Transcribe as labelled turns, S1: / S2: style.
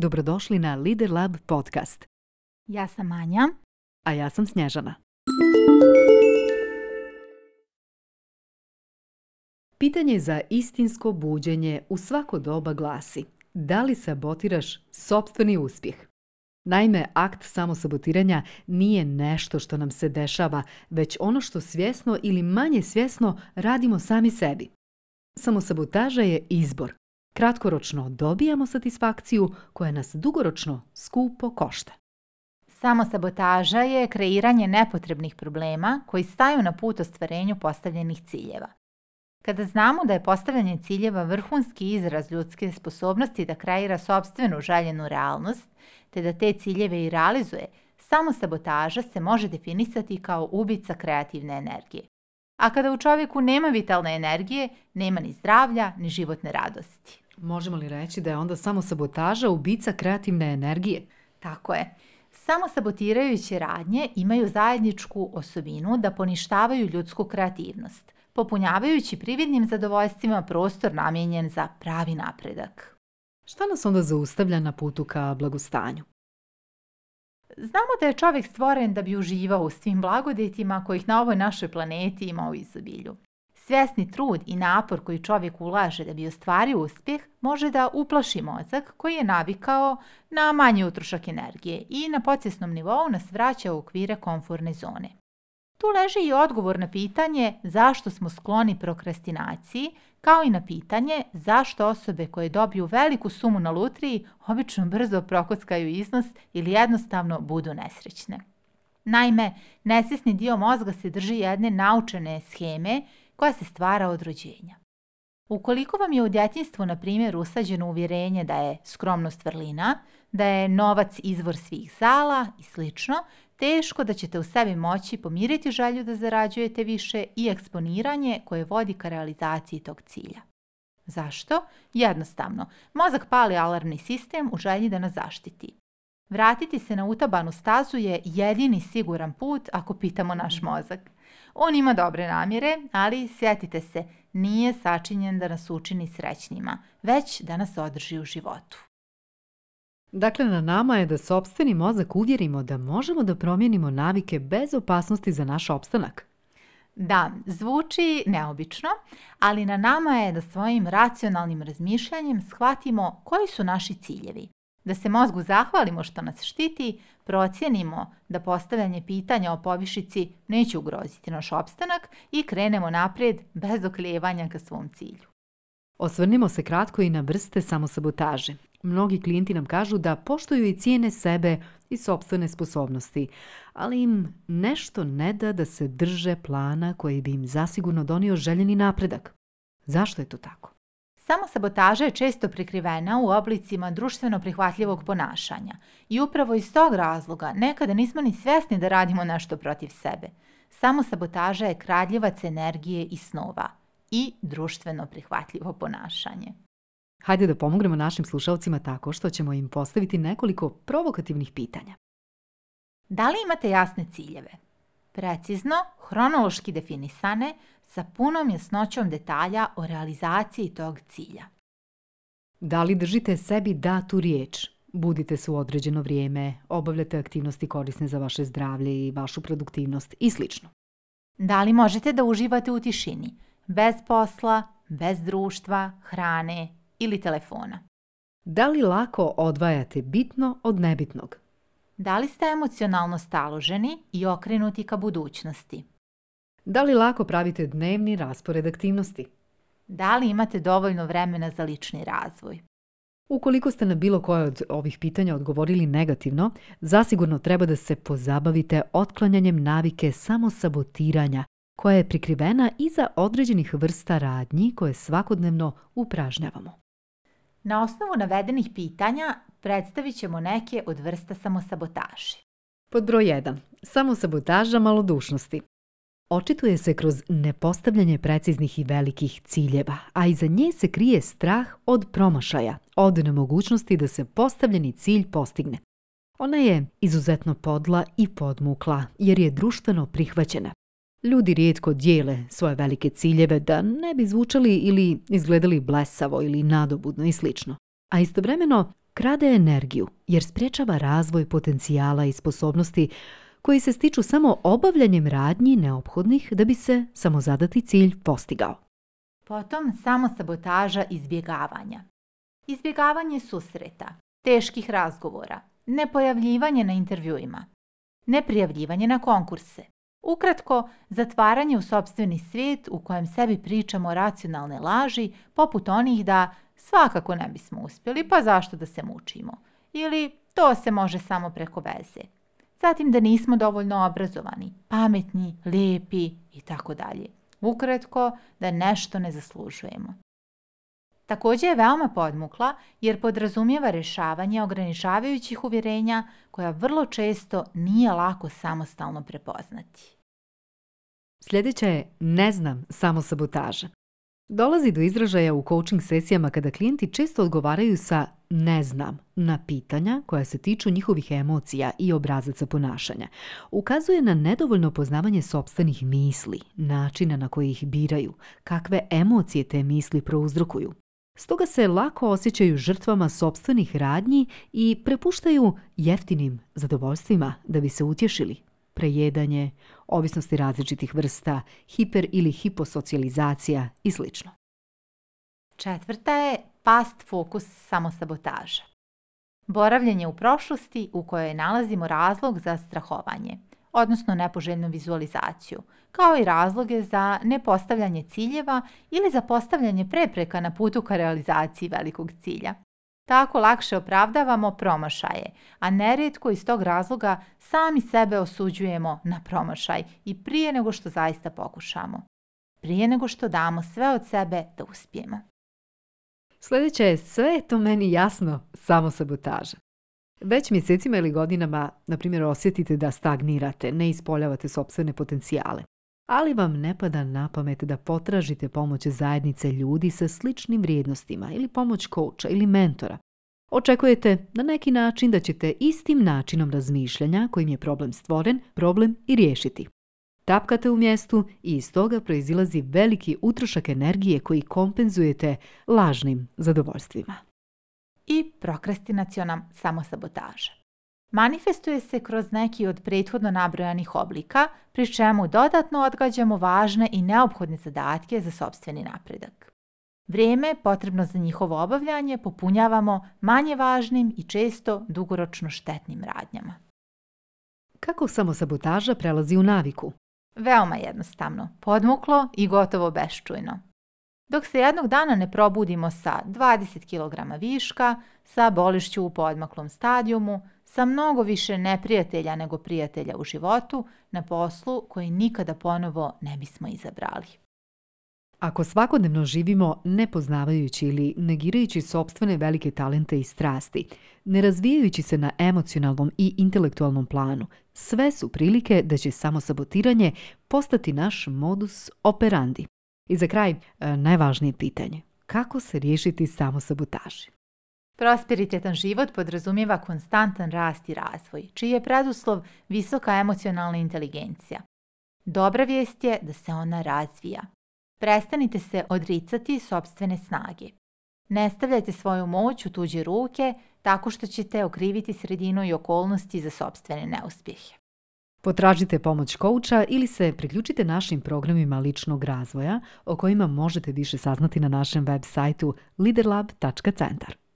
S1: Dobrodošli na Lider Lab podcast.
S2: Ja sam Anja.
S1: A ja sam Snježana. Pitanje za istinsko buđenje u svako doba glasi da li sabotiraš sopstveni uspjeh? Naime, akt samosabotiranja nije nešto što nam se dešava, već ono što svjesno ili manje svjesno radimo sami sebi. Samosabotaža je izbor, Kratkoročno dobijamo satisfakciju koja nas dugoročno skupo košta.
S2: Samo sabotaža je kreiranje nepotrebnih problema koji staju na put ostvarenju postavljenih ciljeva. Kada znamo da je postavljanje ciljeva vrhunski izraz ljudske sposobnosti da kreira sobstvenu željenu realnost, te da te ciljeve i realizuje, samo sabotaža se može definisati kao ubica kreativne energije. A kada u čovjeku nema vitalne energije, nema ni zdravlja, ni životne radosti.
S1: Možemo li reći da je onda samo sabotaža ubica kreativne energije?
S2: Tako je. Samo sabotirajuće radnje imaju zajedničku osobinu da poništavaju ljudsku kreativnost, popunjavajući prividnim zadovoljstvima prostor namijenjen za pravi napredak.
S1: Šta nas onda zaustavlja na putu ka blagostanju?
S2: Znamo da je čovjek stvoren da bi uživao u svim blagodetima kojih na ovoj našoj planeti ima u izobilju. Svjesni trud i napor koji čovjek ulaže da bi ostvario uspjeh može da uplaši mozak koji je navikao na manji utrošak energije i na podsjesnom nivou nas vraća u okvire komforne zone. Tu leži i odgovor na pitanje zašto smo skloni prokrastinaciji, kao i na pitanje zašto osobe koje dobiju veliku sumu na lutriji obično brzo prokockaju iznos ili jednostavno budu nesrećne. Naime, nesvjesni dio mozga se drži jedne naučene scheme koja se stvara od rođenja. Ukoliko vam je u djetinjstvu, na primjer, usađeno uvjerenje da je skromnost vrlina, da je novac izvor svih zala i slično, teško da ćete u sebi moći pomiriti želju da zarađujete više i eksponiranje koje vodi ka realizaciji tog cilja. Zašto? Jednostavno, mozak pali alarmni sistem u želji da nas zaštiti. Vratiti se na utabanu stazu je jedini siguran put ako pitamo naš mozak. On ima dobre namjere, ali sjetite se, nije sačinjen da nas učini srećnima, već da nas održi u životu.
S1: Dakle, na nama je da sobstveni mozak uvjerimo da možemo da promijenimo navike bez opasnosti za naš opstanak.
S2: Da, zvuči neobično, ali na nama je da svojim racionalnim razmišljanjem shvatimo koji su naši ciljevi, da se mozgu zahvalimo što nas štiti, procijenimo da postavljanje pitanja o povišici neće ugroziti naš opstanak i krenemo naprijed bez okljevanja ka svom cilju.
S1: Osvrnimo se kratko i na vrste samosabotaže. Mnogi klijenti nam kažu da poštuju i cijene sebe i sobstvene sposobnosti, ali im nešto ne da da se drže plana koji bi im zasigurno donio željeni napredak. Zašto je to tako?
S2: Samo sabotaža je često prikrivena u oblicima društveno prihvatljivog ponašanja i upravo iz tog razloga nekada nismo ni svjesni da radimo nešto protiv sebe. Samo sabotaža je kradljivac energije i snova i društveno prihvatljivo ponašanje.
S1: Hajde da pomognemo našim slušalcima tako što ćemo im postaviti nekoliko provokativnih pitanja.
S2: Da li imate jasne ciljeve? precizno, hronološki definisane, sa punom jasnoćom detalja o realizaciji tog cilja.
S1: Da li držite sebi datu riječ? Budite se u određeno vrijeme, obavljate aktivnosti korisne za vaše zdravlje i vašu produktivnost i sl.
S2: Da li možete da uživate u tišini, bez posla, bez društva, hrane ili telefona?
S1: Da li lako odvajate bitno od nebitnog?
S2: Da li ste emocionalno staloženi i okrenuti ka budućnosti?
S1: Da li lako pravite dnevni raspored aktivnosti?
S2: Da li imate dovoljno vremena za lični razvoj?
S1: Ukoliko ste na bilo koje od ovih pitanja odgovorili negativno, zasigurno treba da se pozabavite otklanjanjem navike samosabotiranja koja je prikrivena iza određenih vrsta radnji koje svakodnevno upražnjavamo.
S2: Na osnovu navedenih pitanja predstavit ćemo neke od vrsta samosabotaži. Pod broj 1. Samosabotaža malodušnosti. Očituje se kroz nepostavljanje preciznih i velikih ciljeva, a iza nje se krije strah od promašaja, od nemogućnosti da se postavljeni cilj postigne. Ona je izuzetno podla i podmukla jer je društveno prihvaćena. Ljudi rijetko dijele svoje velike ciljeve da ne bi zvučali ili izgledali blesavo ili nadobudno i slično. A istovremeno krade energiju jer sprječava razvoj potencijala i sposobnosti koji se stiču samo obavljanjem radnji neophodnih da bi se samozadati cilj postigao. Potom samo sabotaža izbjegavanja. Izbjegavanje susreta, teških razgovora, nepojavljivanje na intervjuima, neprijavljivanje na konkurse, Ukratko, zatvaranje u sobstveni svijet u kojem sebi pričamo racionalne laži, poput onih da svakako ne bismo uspjeli, pa zašto da se mučimo? Ili to se može samo preko veze. Zatim da nismo dovoljno obrazovani, pametni, lijepi i tako dalje. Ukratko, da nešto ne zaslužujemo. Također je veoma podmukla jer podrazumijeva rješavanje ograničavajućih uvjerenja koja vrlo često nije lako samostalno prepoznati.
S1: Sljedeća je ne znam samo sabotaža. Dolazi do izražaja u coaching sesijama kada klijenti često odgovaraju sa ne znam na pitanja koja se tiču njihovih emocija i obrazaca ponašanja. Ukazuje na nedovoljno poznavanje sobstvenih misli, načina na koji ih biraju, kakve emocije te misli prouzrokuju, Stoga se lako osjećaju žrtvama sobstvenih radnji i prepuštaju jeftinim zadovoljstvima da bi se utješili. Prejedanje, ovisnosti različitih vrsta, hiper ili hiposocijalizacija i sl.
S2: Četvrta je past fokus samosabotaža. Boravljanje u prošlosti u kojoj nalazimo razlog za strahovanje odnosno nepoželjnu vizualizaciju, kao i razloge za nepostavljanje ciljeva ili za postavljanje prepreka na putu ka realizaciji velikog cilja. Tako lakše opravdavamo promašaje, a nerijetko iz tog razloga sami sebe osuđujemo na promašaj i prije nego što zaista pokušamo. Prije nego što damo sve od sebe da uspijemo.
S1: Sljedeće je sve to meni jasno, samo sabotaža. Već mjesecima ili godinama, na primjer, osjetite da stagnirate, ne ispoljavate sobstvene potencijale. Ali vam ne pada na pamet da potražite pomoć zajednice ljudi sa sličnim vrijednostima ili pomoć koča ili mentora. Očekujete na neki način da ćete istim načinom razmišljanja kojim je problem stvoren, problem i riješiti. Tapkate u mjestu i iz toga proizilazi veliki utrošak energije koji kompenzujete lažnim zadovoljstvima
S2: i prokrastinaciona samosabotaža. Manifestuje se kroz neki od prethodno nabrojanih oblika, pri čemu dodatno odgađamo važne i neophodne zadatke za sobstveni napredak. Vrijeme potrebno za njihovo obavljanje popunjavamo manje važnim i često dugoročno štetnim radnjama.
S1: Kako samosabotaža prelazi u naviku?
S2: Veoma jednostavno, podmuklo i gotovo beščujno dok se jednog dana ne probudimo sa 20 kg viška, sa bolišću u podmaklom stadijumu, sa mnogo više neprijatelja nego prijatelja u životu, na poslu koji nikada ponovo ne bismo izabrali.
S1: Ako svakodnevno živimo nepoznavajući ili negirajući sobstvene velike talente i strasti, ne razvijajući se na emocionalnom i intelektualnom planu, sve su prilike da će samo sabotiranje postati naš modus operandi. I za kraj, e, najvažnije pitanje. Kako se riješiti samosabotaži?
S2: Prosperitetan život podrazumijeva konstantan rast i razvoj, čiji je preduslov visoka emocionalna inteligencija. Dobra vijest je da se ona razvija. Prestanite se odricati sobstvene snage. Ne stavljajte svoju moć u tuđe ruke tako što ćete okriviti sredinu i okolnosti za sobstvene neuspjehe.
S1: Potražite pomoć kouča ili se priključite našim programima ličnog razvoja o kojima možete više saznati na našem web sajtu liderlab.centar.